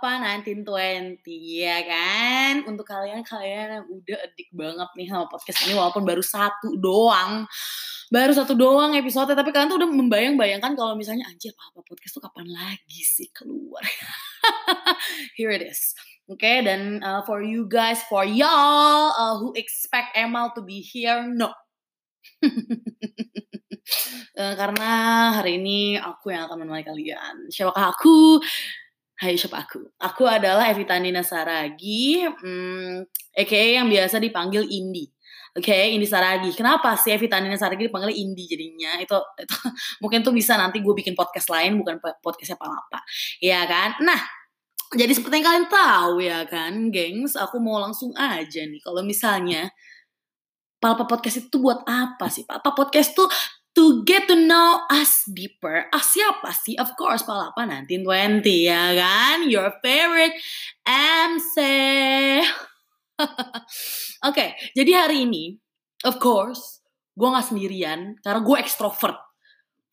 Palapa 1920 ya kan. Untuk kalian-kalian yang udah adik banget nih sama podcast ini walaupun baru satu doang. Baru satu doang episode tapi kalian tuh udah membayang-bayangkan kalau misalnya anjir apa podcast tuh kapan lagi sih keluar. Here it is. Oke, okay, dan uh, for you guys, for y'all uh, who expect Emal to be here, no. uh, karena hari ini aku yang akan menemani kalian. Siapakah aku? Hai, siapa aku? Aku adalah Evita Nina Saragi, hmm, aka yang biasa dipanggil Indi. Oke, okay, Indi Saragi. Kenapa sih Evita Nina Saragi dipanggil Indi jadinya? Itu, itu mungkin tuh bisa nanti gue bikin podcast lain, bukan podcast apa-apa. Ya kan? Nah, jadi seperti yang kalian tahu ya kan, gengs, aku mau langsung aja nih. Kalau misalnya Palpa Podcast itu buat apa sih? Palpa Podcast tuh to get to know us deeper. Ah, siapa sih? Of course, Palapa 1920 ya kan? Your favorite MC. Oke, okay, jadi hari ini, of course, gue gak sendirian karena gue ekstrovert.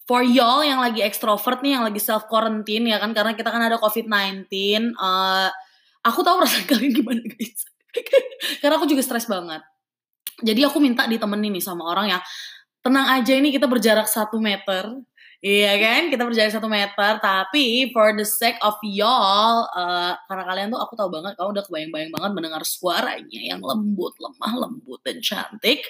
For y'all yang lagi ekstrovert nih, yang lagi self quarantine ya kan, karena kita kan ada COVID-19. Uh, aku tahu perasaan kalian gimana guys. karena aku juga stres banget jadi aku minta ditemenin nih sama orang yang tenang aja ini kita berjarak satu meter Iya kan, kita berjarak satu meter, tapi for the sake of y'all, uh, karena kalian tuh aku tahu banget, kamu udah kebayang-bayang banget mendengar suaranya yang lembut, lemah, lembut dan cantik.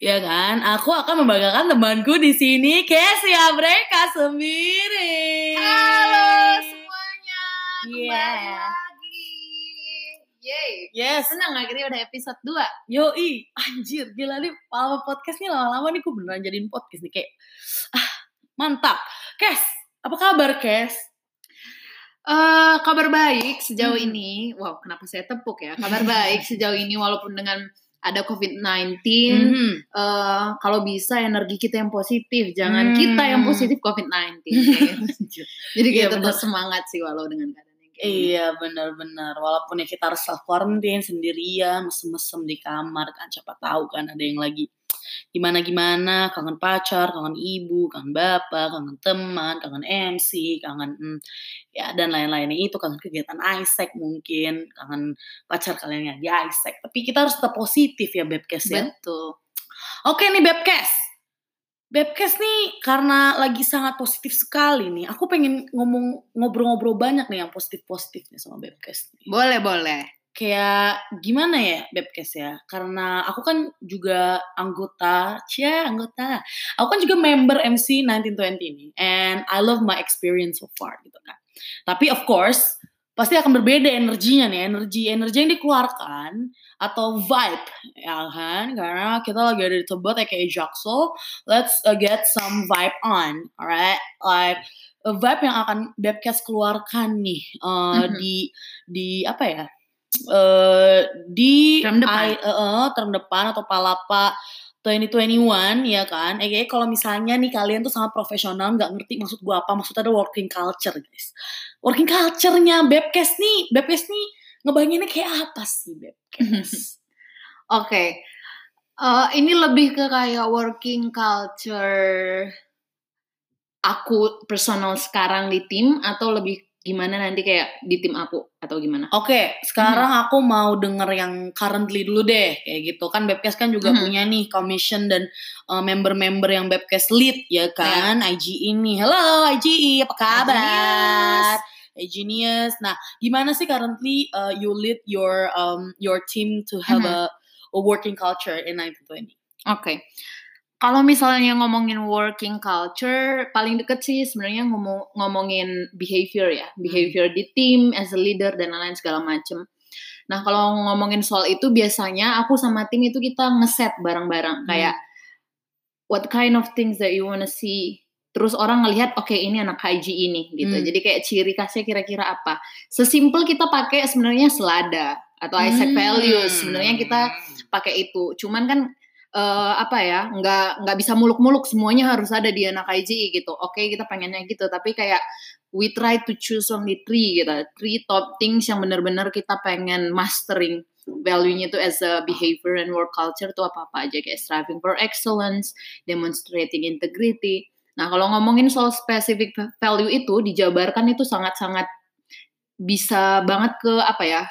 Ya kan, aku akan membanggakan temanku di sini, Kesia mereka sendiri. Halo semuanya, Iya. yeah. Yeay. Yes. Senang akhirnya udah episode 2. Yoi, anjir, gila nih Palma Podcast nih lama-lama nih gue beneran jadiin podcast nih kayak ah, mantap. Kes, apa kabar Kes? Uh, kabar baik sejauh Hmm. ini. Wow, kenapa saya tepuk ya? Kabar baik sejauh ini walaupun dengan ada COVID-19, Mhm. eh, kalau bisa energi kita yang positif, jangan Hmm. kita yang positif COVID-19. kayak gitu. Jadi kita tetap bener. semangat sih walau dengan keadaan. Iya benar-benar walaupun ya kita harus self quarantine sendirian mesem-mesem di kamar kan siapa tahu kan ada yang lagi gimana-gimana kangen pacar, kangen ibu, kangen bapak, kangen teman, kangen MC, kangen hmm, ya dan lain-lainnya itu kangen kegiatan Isaac mungkin kangen pacar kalian yang di Isaac tapi kita harus tetap positif ya Bebkes ya. Betul. Oke nih Bebkes. Bebkes nih karena lagi sangat positif sekali nih. Aku pengen ngomong ngobrol-ngobrol banyak nih yang positif-positif nih sama Bebkes nih. Boleh, boleh. Kayak gimana ya Bebkes ya? Karena aku kan juga anggota, cia anggota. Aku kan juga member MC 1920 nih. And I love my experience so far gitu kan. Tapi of course pasti akan berbeda energinya nih. Energi energi yang dikeluarkan atau vibe ya kan karena kita lagi ada di Tebet ya kayak Jaksel let's uh, get some vibe on alright like a vibe yang akan Bebcast keluarkan nih uh, Mhm. di di apa ya uh, di Term depan. I- uh, uh, term depan atau palapa 2021 ya kan eh kalau misalnya nih kalian tuh sangat profesional nggak ngerti maksud gua apa maksudnya ada working culture guys working culture-nya Bebcast nih Bebcast nih ngebayanginnya kayak apa sih Bebcast Oke. Eh, ini lebih ke kayak working culture aku personal sekarang di tim atau lebih gimana nanti kayak di tim aku atau gimana? Oke, sekarang aku mau denger yang currently dulu deh, kayak gitu kan. Bebcast kan juga Mhm. punya nih commission dan uh, member-member yang Bebcast lead ya kan, IGE ini. Halo IGE, apa kabar? Hey Genius. Nah, gimana sih currently uh, you lead your um your team to have Mhm. a, a working culture in 1920? Oke. Kalau misalnya ngomongin working culture, paling deket sih sebenarnya ngomong ngomongin behavior ya, behavior di tim, as a leader dan lain-lain segala macem. Nah kalau ngomongin soal itu biasanya aku sama tim itu kita ngeset bareng-bareng kayak what kind of things that you wanna see. Terus orang ngelihat oke ini anak IG ini gitu. Hmm. Jadi kayak ciri khasnya kira-kira apa. Sesimpel kita pakai sebenarnya selada atau Isaac Hmm. values. Sebenarnya kita pakai itu. Cuman kan eh, apa ya nggak nggak bisa muluk-muluk semuanya harus ada di anak IGI gitu. Oke kita pengennya gitu tapi kayak we try to choose only three gitu. Three top things yang benar-benar kita pengen mastering value-nya itu as a behavior and work culture tuh apa-apa aja kayak striving for excellence, demonstrating integrity, Nah, kalau ngomongin soal specific value itu dijabarkan itu sangat-sangat bisa banget ke apa ya?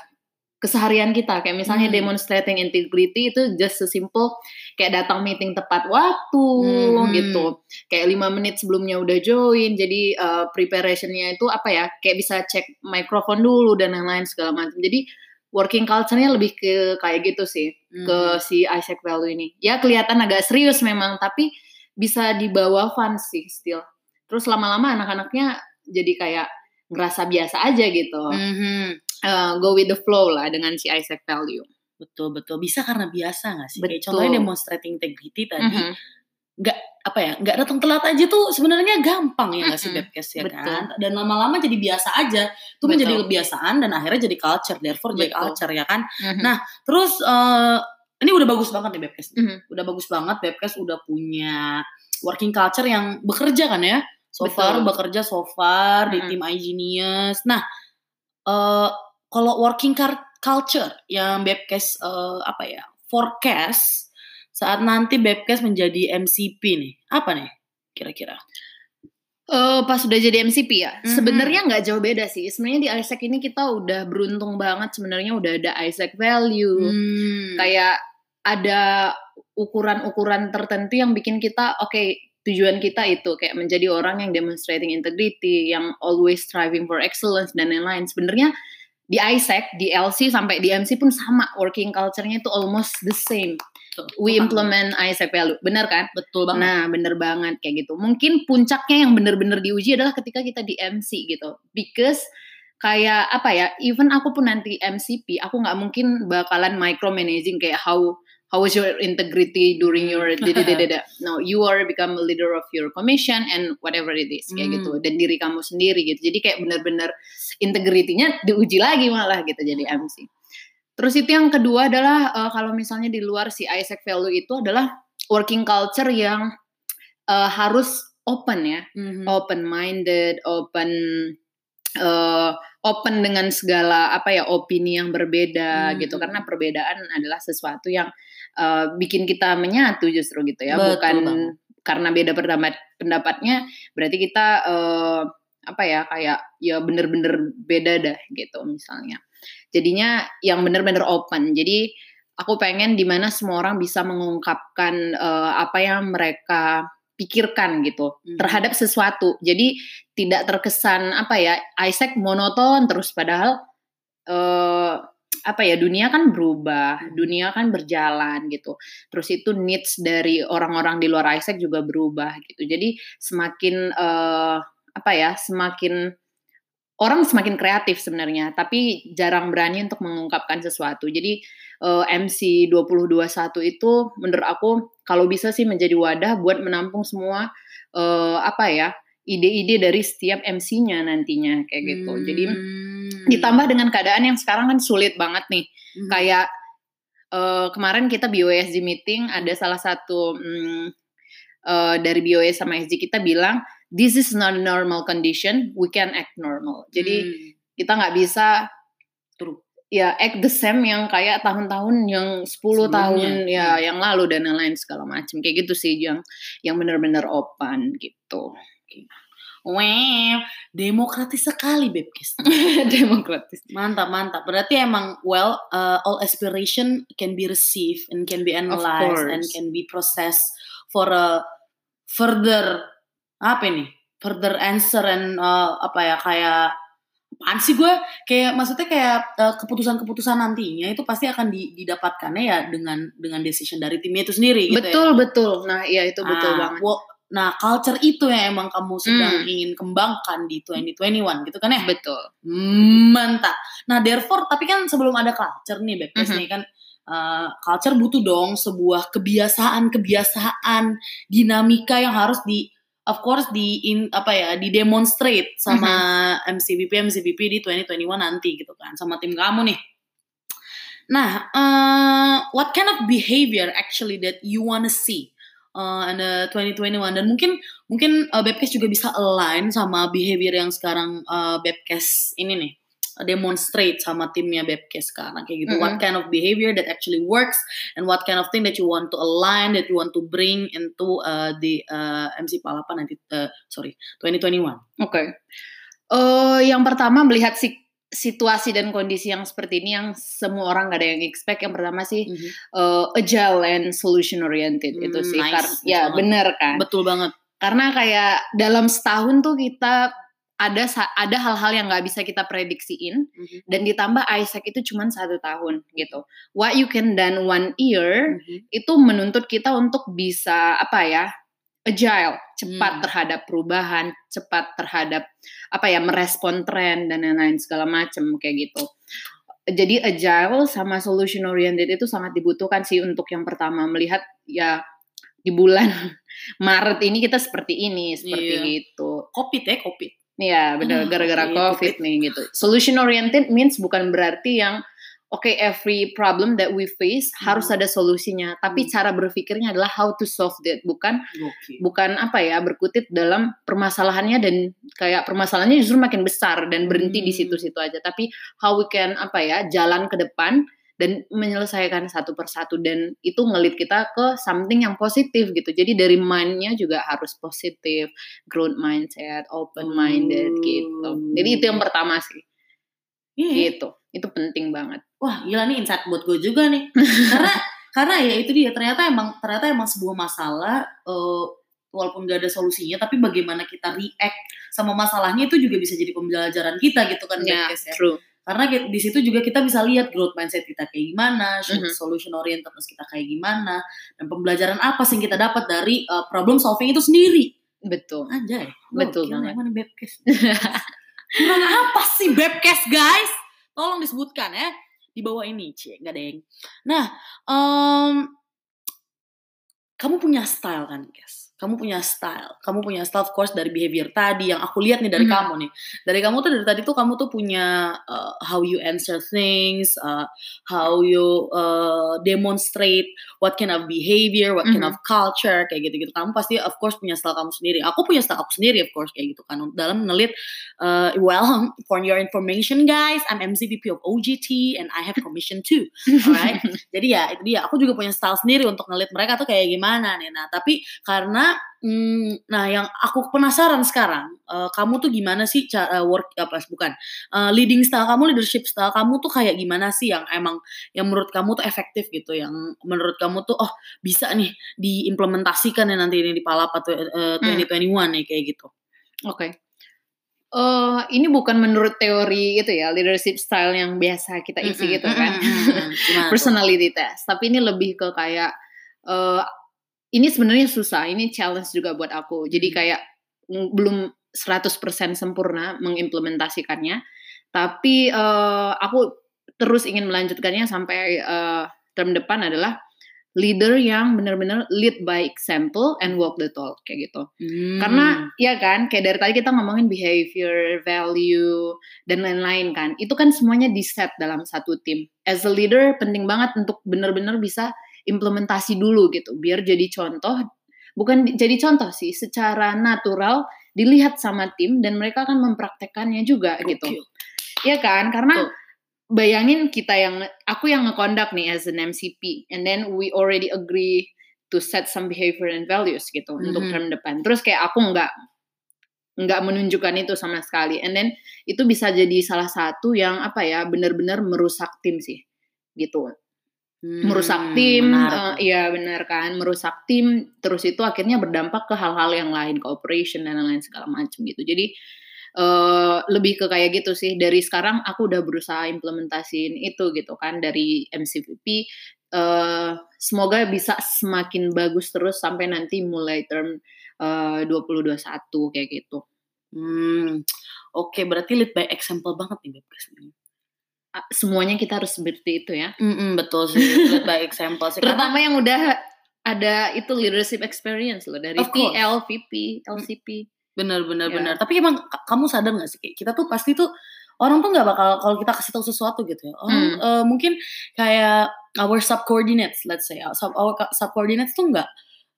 Keseharian kita. Kayak misalnya hmm. demonstrating integrity itu just sesimpel kayak datang meeting tepat waktu hmm. gitu. Kayak lima menit sebelumnya udah join jadi uh, preparationnya itu apa ya kayak bisa cek mikrofon dulu dan lain-lain segala macam. Jadi working culture-nya lebih ke kayak gitu sih hmm. ke si Isaac Value ini. Ya kelihatan agak serius memang tapi bisa dibawa fun sih still. Terus lama-lama anak-anaknya jadi kayak ngerasa biasa aja gitu. Mm -hmm uh, go with the flow lah dengan si Isaac value. Betul betul bisa karena biasa nggak sih? Betul. Kayak contohnya demonstrating integrity tadi. Mm -hmm nggak apa ya nggak datang telat aja tuh sebenarnya gampang ya nggak sih Bebkes ya Betul. kan dan lama-lama jadi biasa aja tuh menjadi kebiasaan dan akhirnya jadi culture therefore Betul. jadi culture ya kan mm-hmm. nah terus uh, ini udah bagus banget nih Bebkes mm-hmm. udah bagus banget Bebkes udah punya working culture yang bekerja kan ya so Betul. far bekerja so far mm-hmm. di tim iGenius nah uh, kalau working culture yang Bebkes uh, apa ya forecast saat nanti Bebkes menjadi MCP nih apa nih kira-kira? Uh, pas udah jadi MCP ya, mm-hmm. sebenarnya nggak jauh beda sih. Sebenarnya di Isaac ini kita udah beruntung banget. Sebenarnya udah ada Isaac value, mm. kayak ada ukuran-ukuran tertentu yang bikin kita oke okay, tujuan kita itu kayak menjadi orang yang demonstrating integrity, yang always striving for excellence dan lain-lain. Sebenarnya di ISEC, di LC sampai di MC pun sama working culture-nya itu almost the same. Betul, We implement ISEC value, benar kan? Betul banget. Nah, bener banget kayak gitu. Mungkin puncaknya yang bener-bener diuji adalah ketika kita di MC gitu, because kayak apa ya? Even aku pun nanti MCP, aku nggak mungkin bakalan micromanaging kayak how how was your integrity during your no you are become a leader of your commission and whatever it is kayak gitu. Hmm. dan diri kamu sendiri gitu. Jadi kayak benar-benar integritinya diuji lagi malah gitu jadi MC terus itu yang kedua adalah uh, kalau misalnya di luar si Isaac value itu adalah working culture yang uh, harus open ya. Mm-hmm. open minded open uh, open dengan segala apa ya opini yang berbeda hmm. gitu karena perbedaan adalah sesuatu yang uh, bikin kita menyatu justru gitu ya Betul bukan bang. karena beda pendapat pendapatnya berarti kita uh, apa ya kayak ya bener-bener beda dah gitu misalnya jadinya yang bener-bener open jadi aku pengen di mana semua orang bisa mengungkapkan uh, apa yang mereka pikirkan gitu hmm. terhadap sesuatu. Jadi tidak terkesan apa ya Isaac monoton terus padahal uh, apa ya dunia kan berubah, hmm. dunia kan berjalan gitu. Terus itu needs dari orang-orang di luar Isaac juga berubah gitu. Jadi semakin uh, apa ya, semakin orang semakin kreatif sebenarnya, tapi jarang berani untuk mengungkapkan sesuatu. Jadi uh, MC 2021 itu menurut aku kalau bisa sih menjadi wadah buat menampung semua uh, apa ya ide-ide dari setiap MC-nya nantinya kayak gitu. Hmm. Jadi ditambah dengan keadaan yang sekarang kan sulit banget nih. Hmm. Kayak uh, kemarin kita BOSG meeting ada salah satu um, uh, dari BOS sama SG kita bilang this is not a normal condition, we can act normal. Jadi hmm. kita nggak bisa True. ya act the same yang kayak tahun-tahun yang 10 Sebelumnya. tahun ya hmm. yang lalu dan lain-lain segala macam kayak gitu sih yang yang benar-benar open gitu. Wow, demokratis sekali Bebkis. demokratis. Mantap, mantap. Berarti emang well, uh, all aspiration can be received and can be analyzed and can be processed for a further apa ini? Further answer and uh, apa ya kayak apaan sih gue? Kayak maksudnya kayak uh, keputusan-keputusan nantinya itu pasti akan di, didapatkannya ya dengan dengan decision dari timnya itu sendiri gitu betul ya. betul nah iya itu betul nah, banget. well, nah culture itu yang emang kamu sedang hmm. ingin kembangkan di 2021 gitu kan ya? Betul. Hmm, mantap. Nah therefore tapi kan sebelum ada culture nih bebas mm -hmm. nih kan Uh, culture butuh dong sebuah kebiasaan-kebiasaan dinamika yang harus di of course di in, apa ya di demonstrate sama mm-hmm. MCBP MCBP di 2021 nanti gitu kan sama tim kamu nih. Nah, uh, what kind of behavior actually that you wanna see uh, in the 2021 dan mungkin mungkin uh, Bebkes juga bisa align sama behavior yang sekarang uh, Bebkes ini nih demonstrate sama timnya Bebkes sekarang kayak gitu. Mm-hmm. What kind of behavior that actually works and what kind of thing that you want to align that you want to bring into uh, the uh, MC Palapan nanti uh, sorry 2021. Oke. Okay. Uh, yang pertama melihat si situasi dan kondisi yang seperti ini yang semua orang gak ada yang expect yang pertama sih mm -hmm. uh, agile and solution oriented mm, itu sih nice. karena ya benar kan betul banget karena kayak dalam setahun tuh kita ada ada hal-hal yang nggak bisa kita prediksiin mm-hmm. dan ditambah Isaac itu cuma satu tahun gitu. What you can done one year mm-hmm. itu menuntut kita untuk bisa apa ya agile, cepat hmm. terhadap perubahan, cepat terhadap apa ya merespon tren dan lain-lain segala macam kayak gitu. Jadi agile sama solution oriented itu sangat dibutuhkan sih untuk yang pertama melihat ya di bulan Maret ini kita seperti ini, seperti iya. gitu. Covid ya, Covid. Iya, benar gara-gara iya, COVID, COVID nih gitu. Solution oriented means bukan berarti yang oke okay, every problem that we face hmm. harus ada solusinya tapi hmm. cara berpikirnya adalah how to solve that bukan okay. bukan apa ya berkutit dalam permasalahannya dan kayak permasalahannya justru makin besar dan berhenti hmm. di situ-situ aja tapi how we can apa ya jalan ke depan dan menyelesaikan satu persatu dan itu ngelit kita ke something yang positif gitu. Jadi dari mindnya juga harus positif growth mindset open minded gitu. Jadi itu yang pertama sih. Yeah. gitu. Itu penting banget. Wah gila nih insight buat gue juga nih. Karena karena ya itu dia ternyata emang ternyata emang sebuah masalah uh, walaupun gak ada solusinya tapi bagaimana kita react sama masalahnya itu juga bisa jadi pembelajaran kita gitu kan yeah, ya. true karena di situ juga kita bisa lihat growth mindset kita kayak gimana, mm-hmm. solution orientedness kita kayak gimana, dan pembelajaran apa sih yang kita dapat dari uh, problem solving itu sendiri. Betul. Aja Betul banget. Mana Bebkes? Kurang apa sih Bebkes guys? Tolong disebutkan ya di bawah ini, cie, nggak deng. Nah, um, kamu punya style kan, guys? Kamu punya style, kamu punya style of course dari behavior tadi yang aku lihat nih dari hmm. kamu nih. Dari kamu tuh dari tadi tuh kamu tuh punya uh, how you answer things, uh, how you uh, demonstrate what kind of behavior, what kind hmm. of culture kayak gitu-gitu. Kamu pasti of course punya style kamu sendiri. Aku punya style aku sendiri of course kayak gitu kan. Dalam ngelit uh, well for your information guys, I'm MCVP of OGT and I have commission too. Alright. Jadi ya itu dia. Aku juga punya style sendiri untuk ngelit mereka tuh kayak gimana nih. Nah, tapi karena Hmm, nah yang aku penasaran sekarang, uh, kamu tuh gimana sih cara work apa bukan, uh, leading style kamu, leadership style kamu tuh kayak gimana sih yang emang yang menurut kamu tuh efektif gitu, yang menurut kamu tuh, oh bisa nih diimplementasikan ya nanti ini di Palapa tuh, uh, 2021 hmm. nih kayak gitu? Oke. Okay. Uh, ini bukan menurut teori itu ya leadership style yang biasa kita isi mm -hmm, gitu kan, mm -hmm, personality test. Tapi ini lebih ke kayak uh, ini sebenarnya susah, ini challenge juga buat aku. Jadi hmm. kayak belum 100% sempurna mengimplementasikannya, tapi uh, aku terus ingin melanjutkannya sampai uh, term depan adalah leader yang benar-benar lead by example and walk the talk kayak gitu. Hmm. Karena ya kan, kayak dari tadi kita ngomongin behavior, value dan lain-lain kan. Itu kan semuanya di set dalam satu tim. As a leader penting banget untuk benar-benar bisa implementasi dulu gitu biar jadi contoh bukan jadi contoh sih secara natural dilihat sama tim dan mereka akan mempraktekannya juga okay. gitu ya kan karena Tuh. bayangin kita yang aku yang ngekondak nih as an MCP and then we already agree to set some behavior and values gitu mm -hmm. untuk term depan terus kayak aku nggak nggak menunjukkan itu sama sekali and then itu bisa jadi salah satu yang apa ya benar-benar merusak tim sih gitu Hmm, merusak tim, uh, iya benar kan, merusak tim, terus itu akhirnya berdampak ke hal-hal yang lain, cooperation dan lain-lain segala macam gitu. Jadi uh, lebih ke kayak gitu sih. Dari sekarang aku udah berusaha implementasiin itu gitu kan dari MCVP. Uh, semoga bisa semakin bagus terus sampai nanti mulai term uh, 2021 kayak gitu. Hmm, oke okay, berarti lead by example banget nih guys semuanya kita harus seperti itu ya. Mm-mm, betul sih, lead by example sih. Terutama yang udah ada itu leadership experience loh dari TL, VP, LCP. Bener bener yeah. bener. Tapi emang kamu sadar gak sih kita tuh pasti tuh orang tuh nggak bakal kalau kita kasih tahu sesuatu gitu ya. Orang hmm. uh, mungkin kayak our subcoordinates, let's say, sub our subcoordinates tuh nggak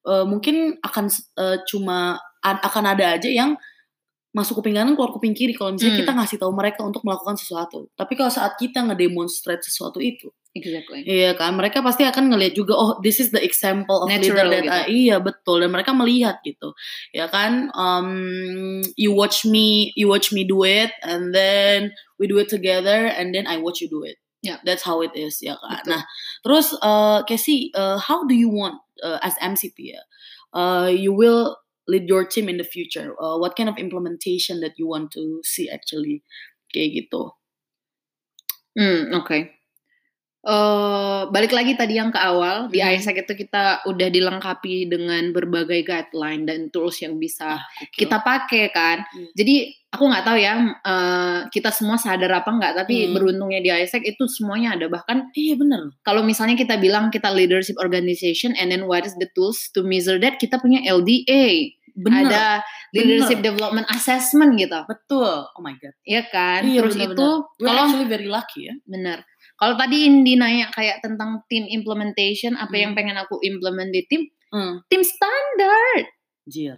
uh, mungkin akan uh, cuma akan ada aja yang masuk kuping kanan keluar kuping kiri kalau misalnya Hmm. kita ngasih tahu mereka untuk melakukan sesuatu. Tapi kalau saat kita ngedemonstrate sesuatu itu, Exactly. iya kan mereka pasti akan ngelihat juga oh this is the example of Natural leader that gitu. I- iya betul dan mereka melihat gitu. Ya kan um, you watch me you watch me do it and then we do it together and then I watch you do it. Ya. That's how it is ya kan. Betul. Nah, terus uh, Casey, uh, how do you want uh, as MCP ya? Uh, you will lead your team in the future. Uh, what kind of implementation that you want to see actually kayak gitu? Hmm, oke. Eh, balik lagi tadi yang ke awal di Mhm. ISEC itu kita udah dilengkapi dengan berbagai guideline dan tools yang bisa kita pakai kan. Hmm. Jadi aku nggak tahu ya eh, kita semua sadar apa nggak, tapi Hmm. beruntungnya di ISEC itu semuanya ada. Bahkan iya bener. kalau misalnya kita bilang kita leadership organization and then what is the tools to measure that, kita punya LDA, Bener. ada leadership development assessment gitu, Betul. Oh my god. ya kan? Iya, Terus bener-bener. itu We're kalau actually very lucky ya. Bener. Kalau tadi Indi nanya kayak tentang tim implementation, apa Hmm. yang pengen aku implement di tim? Hmm. Tim standar. Jir.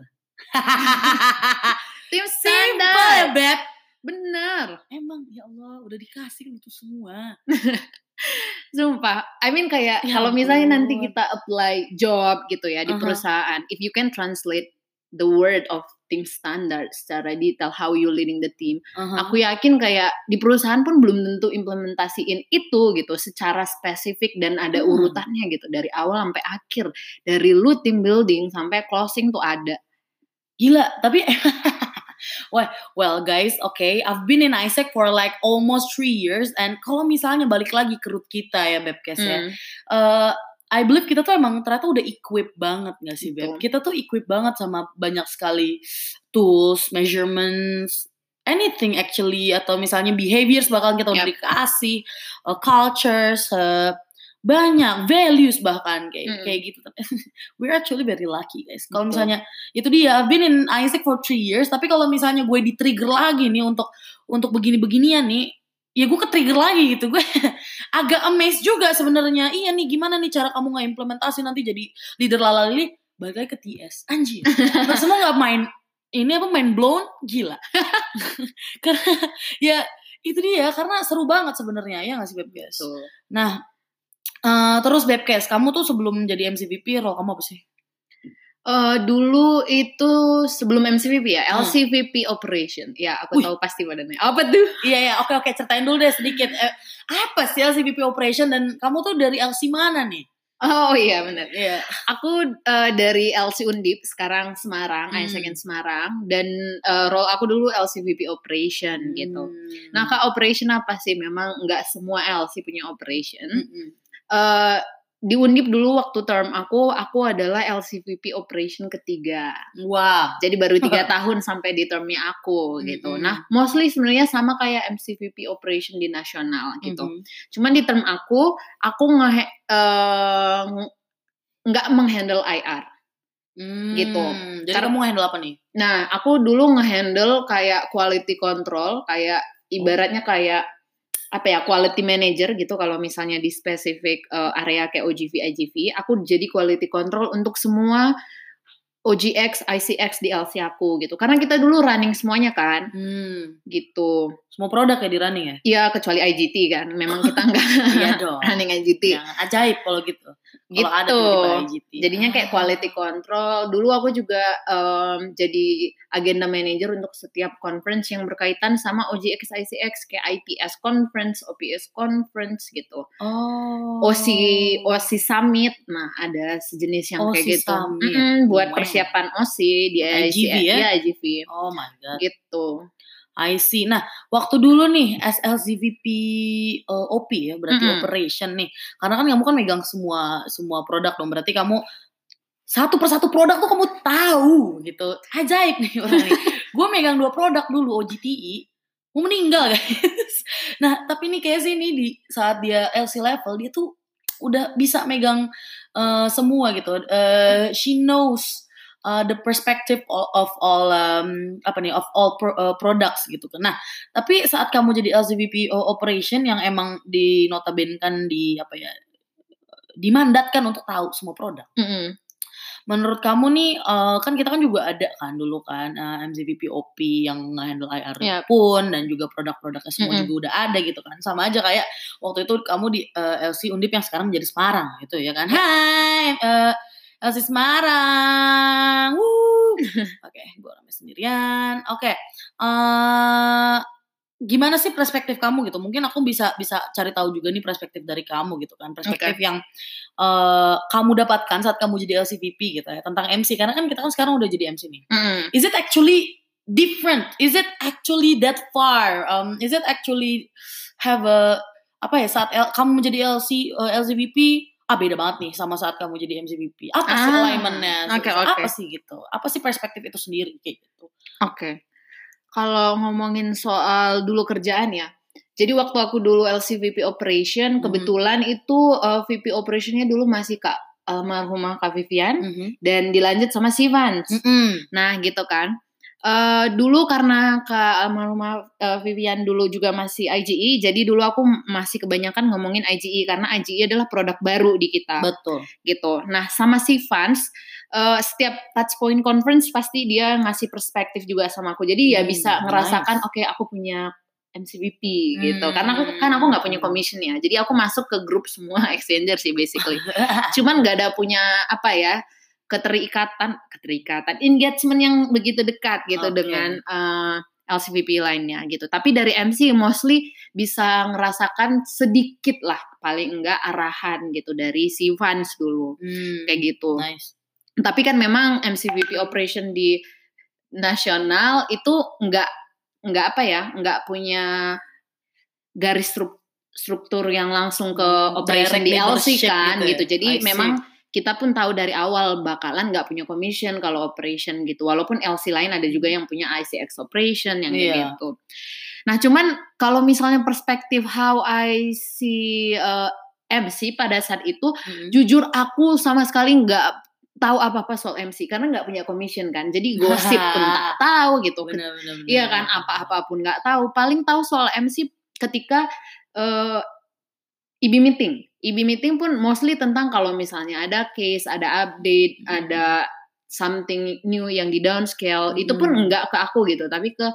Tim Simple standar. Beb. Bener. Emang ya Allah udah dikasih itu semua. Sumpah. I mean kayak Ya kalau misalnya nanti kita apply job gitu ya di Aha. perusahaan, if you can translate the word of tim standar secara detail how you leading the team, Aha. aku yakin kayak di perusahaan pun belum tentu implementasiin itu gitu secara spesifik dan ada Hmm. urutannya gitu dari awal sampai akhir dari lu team building sampai closing tuh ada Gila, tapi well, well guys, okay, I've been in ISEC for like almost three years and kalau misalnya balik lagi ke root kita ya Bebkes ya, Hmm. I believe kita tuh emang ternyata udah equip banget gak sih Beb? Betul. Kita tuh equip banget sama banyak sekali tools, measurements, anything actually atau misalnya behaviors bakal kita udah Yep. dikasih, uh, cultures, uh, banyak values bahkan kayak Mm-mm. kayak gitu. We're actually very lucky guys. Kalau misalnya itu dia, I've been in Isaac for three years, tapi kalau misalnya gue di trigger lagi nih untuk untuk begini-beginian nih, ya gue ke trigger lagi gitu gue agak amazed juga sebenarnya. Iya nih gimana nih cara kamu nggak implementasi nanti jadi leader lalali balik lagi ke TS anjir. Terus semua nggak main ini apa main blown? Gila. Karena ya itu dia karena seru banget sebenarnya ya nggak sih Bebkes Tuh. nah eh, terus Bebkes kamu tuh sebelum jadi MCVP role kamu apa sih Eh, dulu itu sebelum MCVP ya, Hmm. LCVP operation. Ya, aku Wih. tahu pasti pada nih. Apa tuh? iya ya oke oke ceritain dulu deh sedikit Eh, apa sih LCVP operation dan kamu tuh dari LC mana nih Oh iya benar. Iya Aku eh, dari LC Undip, sekarang Semarang, Hmm. ISEC in Semarang, dan eh, role aku dulu LCVP operation gitu. Hmm. Nah, kak operation apa sih? Memang nggak semua LC punya operation. Mm-mm. Eh, di Undip dulu waktu term aku, aku adalah LCVP operation ketiga. Wah. Jadi baru tiga tahun sampai di termnya aku gitu. Mm-mm. Nah, mostly sebenarnya sama kayak MCVP operation di nasional gitu. Mhm. Cuman di term aku, aku nge eh, nggak menghandle IR. Hmm, Gitu. Jadi Karena- kamu handle apa nih? Nah, aku dulu ngehandle kayak quality control, kayak ibaratnya kayak apa ya quality manager gitu kalau misalnya di spesifik uh, area kayak OGV IGV aku jadi quality control untuk semua OGX ICX di LC aku gitu karena kita dulu running semuanya kan Hmm. gitu Semua produk ya di running ya? ya kecuali IGT kan memang kita nggak Iya dong. running IGT Jangan ajaib kalau gitu. Gitu ada IGT. jadinya kayak quality control dulu aku juga em, jadi agenda manager untuk setiap conference yang berkaitan sama OGX ICX kayak IPS conference OPS conference gitu Oh. OC OC summit nah ada sejenis yang OC kayak gitu Summit. Mm-mm, buat Wow. persiapan OC di IGV ICX ya? IGV Oh my god. gitu I see. Nah, waktu dulu nih SLCVP uh, OP ya, berarti Mm-mm. operation nih. Karena kan kamu kan megang semua semua produk dong. Berarti kamu satu persatu produk tuh kamu tahu gitu. Ajaib nih orang nih. Gue megang dua produk dulu OGTI. Mau meninggal guys. Nah, tapi nih kayak sih nih di saat dia LC level dia tuh udah bisa megang uh, semua gitu. Uh, she knows uh, the perspective of, of all um, apa nih of all pro- uh, products gitu kan. Nah, tapi saat kamu jadi LCVP operation yang emang dinotabenkan di apa ya dimandatkan untuk tahu semua produk. Mm-mm. menurut kamu nih uh, kan kita kan juga ada kan dulu kan uh, MCVP OP yang nge-handle IR Yap. pun dan juga produk-produknya semua Mm-mm. juga udah ada gitu kan sama aja kayak waktu itu kamu di uh, LC Undip yang sekarang menjadi Semarang gitu ya kan Hai uh, LC Semarang. Oke gue rame sendirian. Oke eh gimana sih perspektif kamu gitu? Mungkin aku bisa bisa cari tahu juga nih perspektif dari kamu gitu kan. Perspektif yang eh kamu dapatkan saat kamu jadi LCVP gitu ya tentang MC karena kan kita kan sekarang udah jadi MC nih. Mm. is it actually different? Is it actually that far? Um, is it actually have a apa ya saat L- kamu menjadi LC uh, LCVP ah beda banget nih sama saat kamu jadi MCVP apa sih Ah, alignmentnya oke, apa oke. sih gitu apa sih perspektif itu sendiri kayak gitu Oke. Kalau ngomongin soal dulu kerjaan ya. Jadi waktu aku dulu LCVP operation, Mhm. kebetulan itu uh, VP operationnya dulu masih Kak almarhumah Kak Vivian Mhm. dan dilanjut sama si Vance. Mm-mm. Nah, gitu kan. Eh dulu karena Kak almarhumah eh, Vivian dulu juga masih IGE, jadi dulu aku masih kebanyakan ngomongin IGE karena IGE adalah produk baru di kita betul gitu. Nah, sama si Vance eh, setiap touch point conference pasti dia ngasih perspektif juga sama aku. Jadi ya Hmm, bisa ngerasakan nice. oke aku punya gitu. Hmm. Karena aku kan aku nggak punya commission ya. Jadi aku masuk ke grup semua exchanger sih basically. Cuman nggak ada punya apa ya keterikatan, keterikatan, engagement yang begitu dekat gitu Oke. dengan eh, LCVP lainnya gitu. Tapi dari MC mostly bisa ngerasakan sedikit lah paling enggak arahan gitu dari si Vance dulu Hmm, kayak gitu. nice Tapi kan memang MCVP operation di nasional itu enggak enggak apa ya, enggak punya garis struk- struktur yang langsung ke Hmm, operation direct di LC kan gitu ya. gitu. Jadi memang kita pun tahu dari awal bakalan nggak punya commission kalau operation gitu. Walaupun LC lain ada juga yang punya ICX operation yang kayak Iya. gitu. Nah, cuman kalau misalnya perspektif how I see uh, MC pada saat itu Mm-mm. jujur aku sama sekali nggak tahu apa-apa soal MC karena nggak punya commission kan jadi gosip pun tak tahu gitu bener bener bener. iya kan apa-apa pun nggak tahu paling tahu soal MC ketika eh IB meeting IB meeting pun mostly tentang kalau misalnya ada case ada update Hmm. ada something new yang di downscale itu pun Hmm. nggak ke aku gitu tapi ke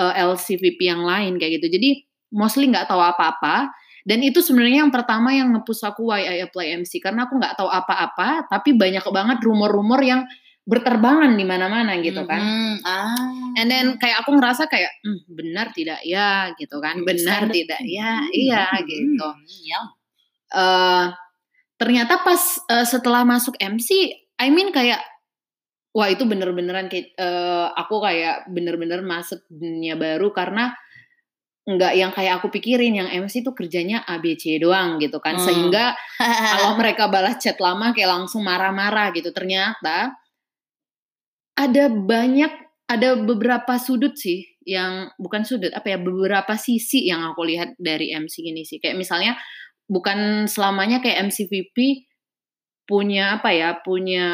eh, LCVP yang lain kayak gitu jadi mostly nggak tahu apa-apa dan itu sebenarnya yang pertama yang nge-push aku why I apply MC karena aku nggak tahu apa-apa tapi banyak banget rumor-rumor yang berterbangan di mana-mana gitu kan. Mhm, ah And then kayak aku ngerasa kayak "Hmm, benar tidak ya gitu kan. Benar tidak ya. Hmm, Iya hmm, gitu. iya. Eh ternyata pas eh, setelah masuk MC, I mean kayak wah itu bener-beneran kayak eh, aku kayak bener-bener masuk dunia baru karena nggak yang kayak aku pikirin yang MC tuh kerjanya ABC doang gitu kan. Hmm. sehingga kalau mereka balas chat lama kayak langsung marah-marah gitu. Ternyata ada banyak ada beberapa sudut sih yang bukan sudut apa ya beberapa sisi yang aku lihat dari MC ini sih. Kayak misalnya bukan selamanya kayak MCVP punya apa ya punya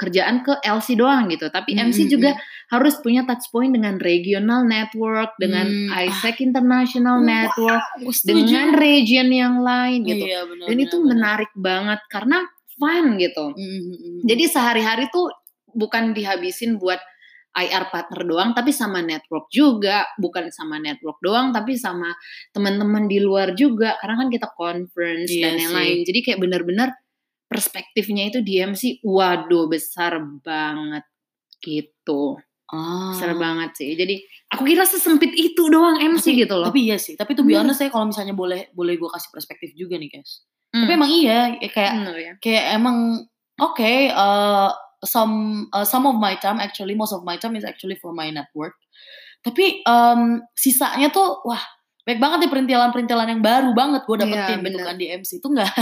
kerjaan ke LC doang gitu tapi Hmm, MC juga harus punya touch point dengan regional network dengan Hmm, ISEC international Wah, network setuju. dengan region yang lain gitu Iya, benar, dan benar, itu benar. menarik banget karena fun gitu mhm. jadi sehari-hari tuh bukan dihabisin buat IR partner doang tapi sama network juga. Bukan sama network doang tapi sama teman-teman di luar juga. Karena kan kita conference Iya dan yang sih. lain. Jadi kayak bener-bener perspektifnya itu di MC waduh besar banget gitu. Ah. besar banget sih. Jadi aku kira sesempit itu doang MC tapi, gitu loh. Tapi iya sih, tapi tuh honest saya kalau misalnya boleh boleh gue kasih perspektif juga nih guys. Hmm, Tapi emang iya, ya kayak ya. kayak emang oke uh, some uh, some of my time actually most of my time is actually for my network. Tapi um, sisanya tuh wah baik banget nih perintilan-perintilan yang baru banget gue dapetin Iya, gitu kan di MC itu nggak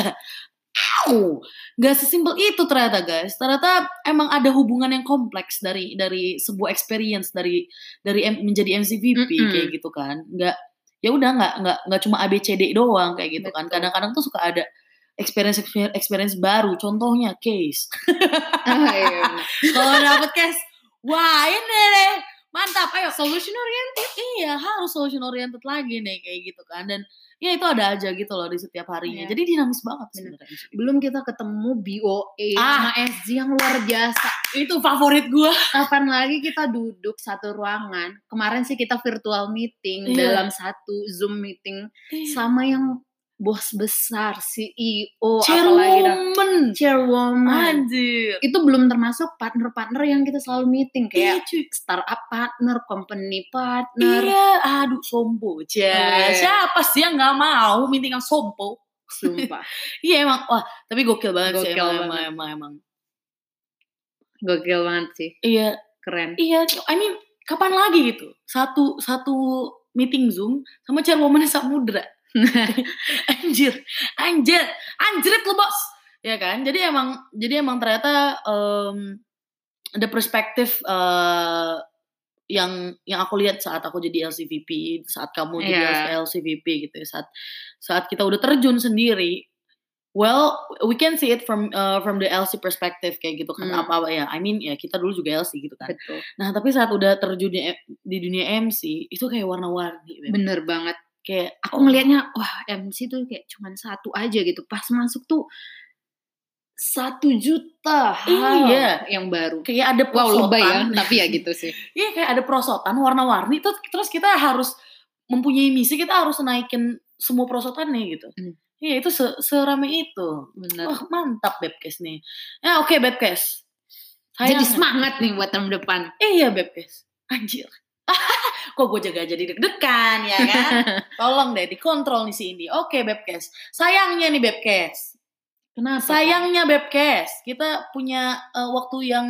Au, nggak sesimpel itu ternyata guys. Ternyata emang ada hubungan yang kompleks dari dari sebuah experience dari dari M- menjadi MCVP Mm-mm. kayak gitu kan. Nggak ya udah nggak nggak nggak cuma ABCD doang kayak gitu kan. Betul. Kadang-kadang tuh suka ada experience experience baru. Contohnya case. Ah, iya, bener. Kalau dapet case, wah ini deh mantap ayo solution oriented iya harus solution oriented lagi nih kayak gitu kan dan ya itu ada aja gitu loh di setiap harinya Iya. jadi dinamis banget sebenarnya belum kita ketemu BOA Ah. sama SG yang luar biasa itu favorit gue kapan lagi kita duduk satu ruangan kemarin sih kita virtual meeting Iya. dalam satu zoom meeting sama yang bos besar CEO apalagi dah. Chairwoman chairwoman. Anjir. Itu belum termasuk partner-partner yang kita selalu meeting iya kayak cuy. startup partner, company partner, iya aduh sompo Iya. ja siapa sih yang nggak mau meeting yang sompo? Sumpah. Iya emang. Wah tapi gokil banget sih Gokil emang, emang banget. emang emang gokil banget sih, iya. Keren. Iya, I mean kapan lagi gitu? Satu satu meeting Zoom sama chairwoman Samudra. anjir, anjir, anjrit lu bos. Ya kan? Jadi emang jadi emang ternyata em, ada perspektif eh, yang yang aku lihat saat aku jadi LCVP, saat kamu jadi Iya. LCVP gitu ya, saat saat kita udah terjun sendiri. Well, we can see it from uh, from the LC perspective kayak gitu kan Hmm. apa apa ya. I mean ya kita dulu juga LC gitu kan. Betul. Nah, tapi saat udah terjun di, di dunia MC, itu kayak warna-warni. Bener banget. Kayak Aku ngelihatnya, wah MC tuh kayak cuman satu aja gitu. Pas masuk tuh satu juta hal Iya. yang baru. kayak ada Wow prosotan. lebay ya, tapi ya gitu sih. Iya, kayak ada prosotan warna-warni terus terus kita harus mempunyai misi, kita harus naikin semua prosotannya gitu. Hmm. Iya, itu se serame itu. Bener. Wah, mantap Bebkes nih. Ya, oke Bebkes. Jadi semangat nih buat tahun depan. Iya, Bebkes. Anjir. Kok gue jaga jadi deg-degan ya kan? Tolong deh dikontrol nih si Indi. Oke, Bebkes. Sayangnya nih Bebkes. Kenapa? Sayangnya Bebkes, kita punya eh, waktu yang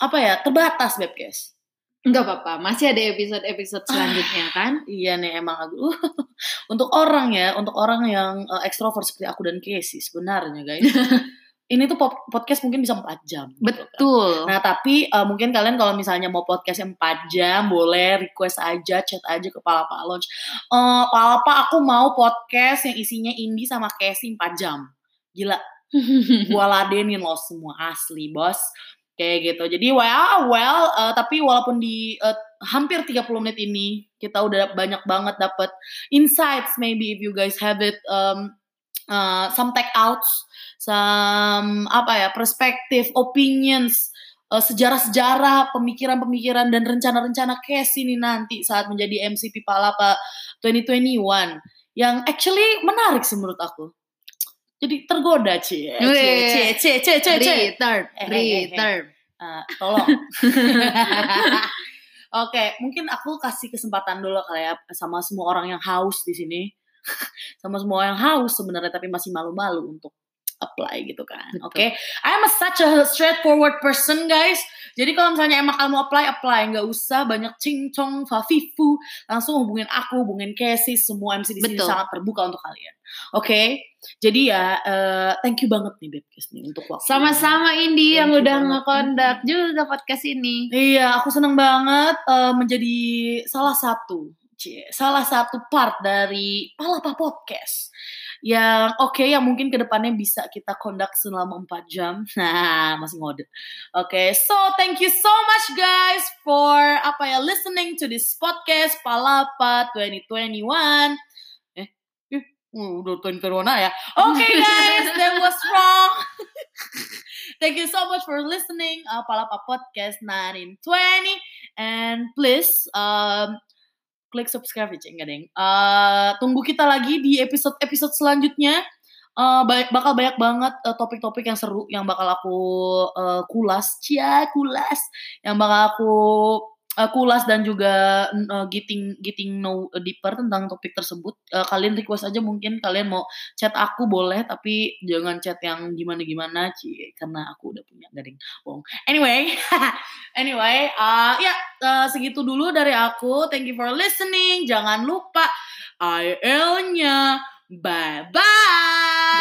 apa ya terbatas Bebkes. Enggak apa-apa, masih ada episode-episode selanjutnya kan? Iya nih emang aku untuk orang ya, untuk orang yang eh, ekstrovert seperti aku dan Casey sebenarnya guys. ini tuh pod- podcast mungkin bisa 4 jam. gitu kan. Betul. Nah tapi eh, mungkin kalian kalau misalnya mau podcast yang 4 jam boleh request aja chat aja ke Palapa Lounge. Eh Palapa aku mau podcast yang isinya Indi sama Casey 4 jam. Gila gua ladenin lo semua asli bos kayak gitu jadi well well eh, tapi walaupun di eh, hampir 30 menit ini kita udah banyak banget dapat insights maybe if you guys have it um, uh, some take outs some apa ya perspektif opinions eh, sejarah-sejarah pemikiran-pemikiran dan rencana-rencana Casey ini nanti saat menjadi MCP Palapa 2021 yang actually menarik sih menurut aku. Jadi tergoda cie cie cie cie cie cie cie Return, Eh, eh, eh, eh. return. Tolong. Oke mungkin aku kasih kesempatan dulu kali ya sama semua orang yang haus di sini sama semua yang haus sebenarnya tapi masih malu-malu untuk apply gitu kan. Oke? I'm a such a straightforward person guys. Jadi kalau misalnya emang kamu apply apply. Nggak usah banyak cincong fafifu. Langsung hubungin aku hubungin Casey. Semua MC di sini Betul. sangat terbuka untuk kalian. Oke? Jadi ya eh, thank you banget nih Bebkes nih untuk waktu Sama-sama Indi Thank yang udah ngekondak juga podcast ini. Iya, aku seneng banget eh, menjadi salah satu, salah satu part dari Palapa Podcast. Yang oke, yang mungkin ke depannya bisa kita kondak selama 4 jam. Nah, masih ngode. Oke, so thank you so much guys for apa ya listening to this podcast Palapa 2021. Eh, eh, uh, udah 2021 ya. Oke guys, that was wrong. Thank you so much for listening uh, Palapa Podcast 1920 and please um, klik subscribe aja enggak deng. Uh, tunggu kita lagi di episode-episode selanjutnya. Uh, ba- bakal banyak banget uh, topik-topik yang seru yang bakal aku uh, kulas, cia kulas, yang bakal aku uh, kulas dan juga uh, getting getting know deeper tentang topik tersebut. Uh, kalian request aja mungkin kalian mau chat aku boleh tapi jangan chat yang gimana-gimana cie karena aku udah punya garing bohong. Anyway, anyway, uh, ya uh, segitu dulu dari aku. Thank you for listening. Jangan lupa IL-nya. Bye bye.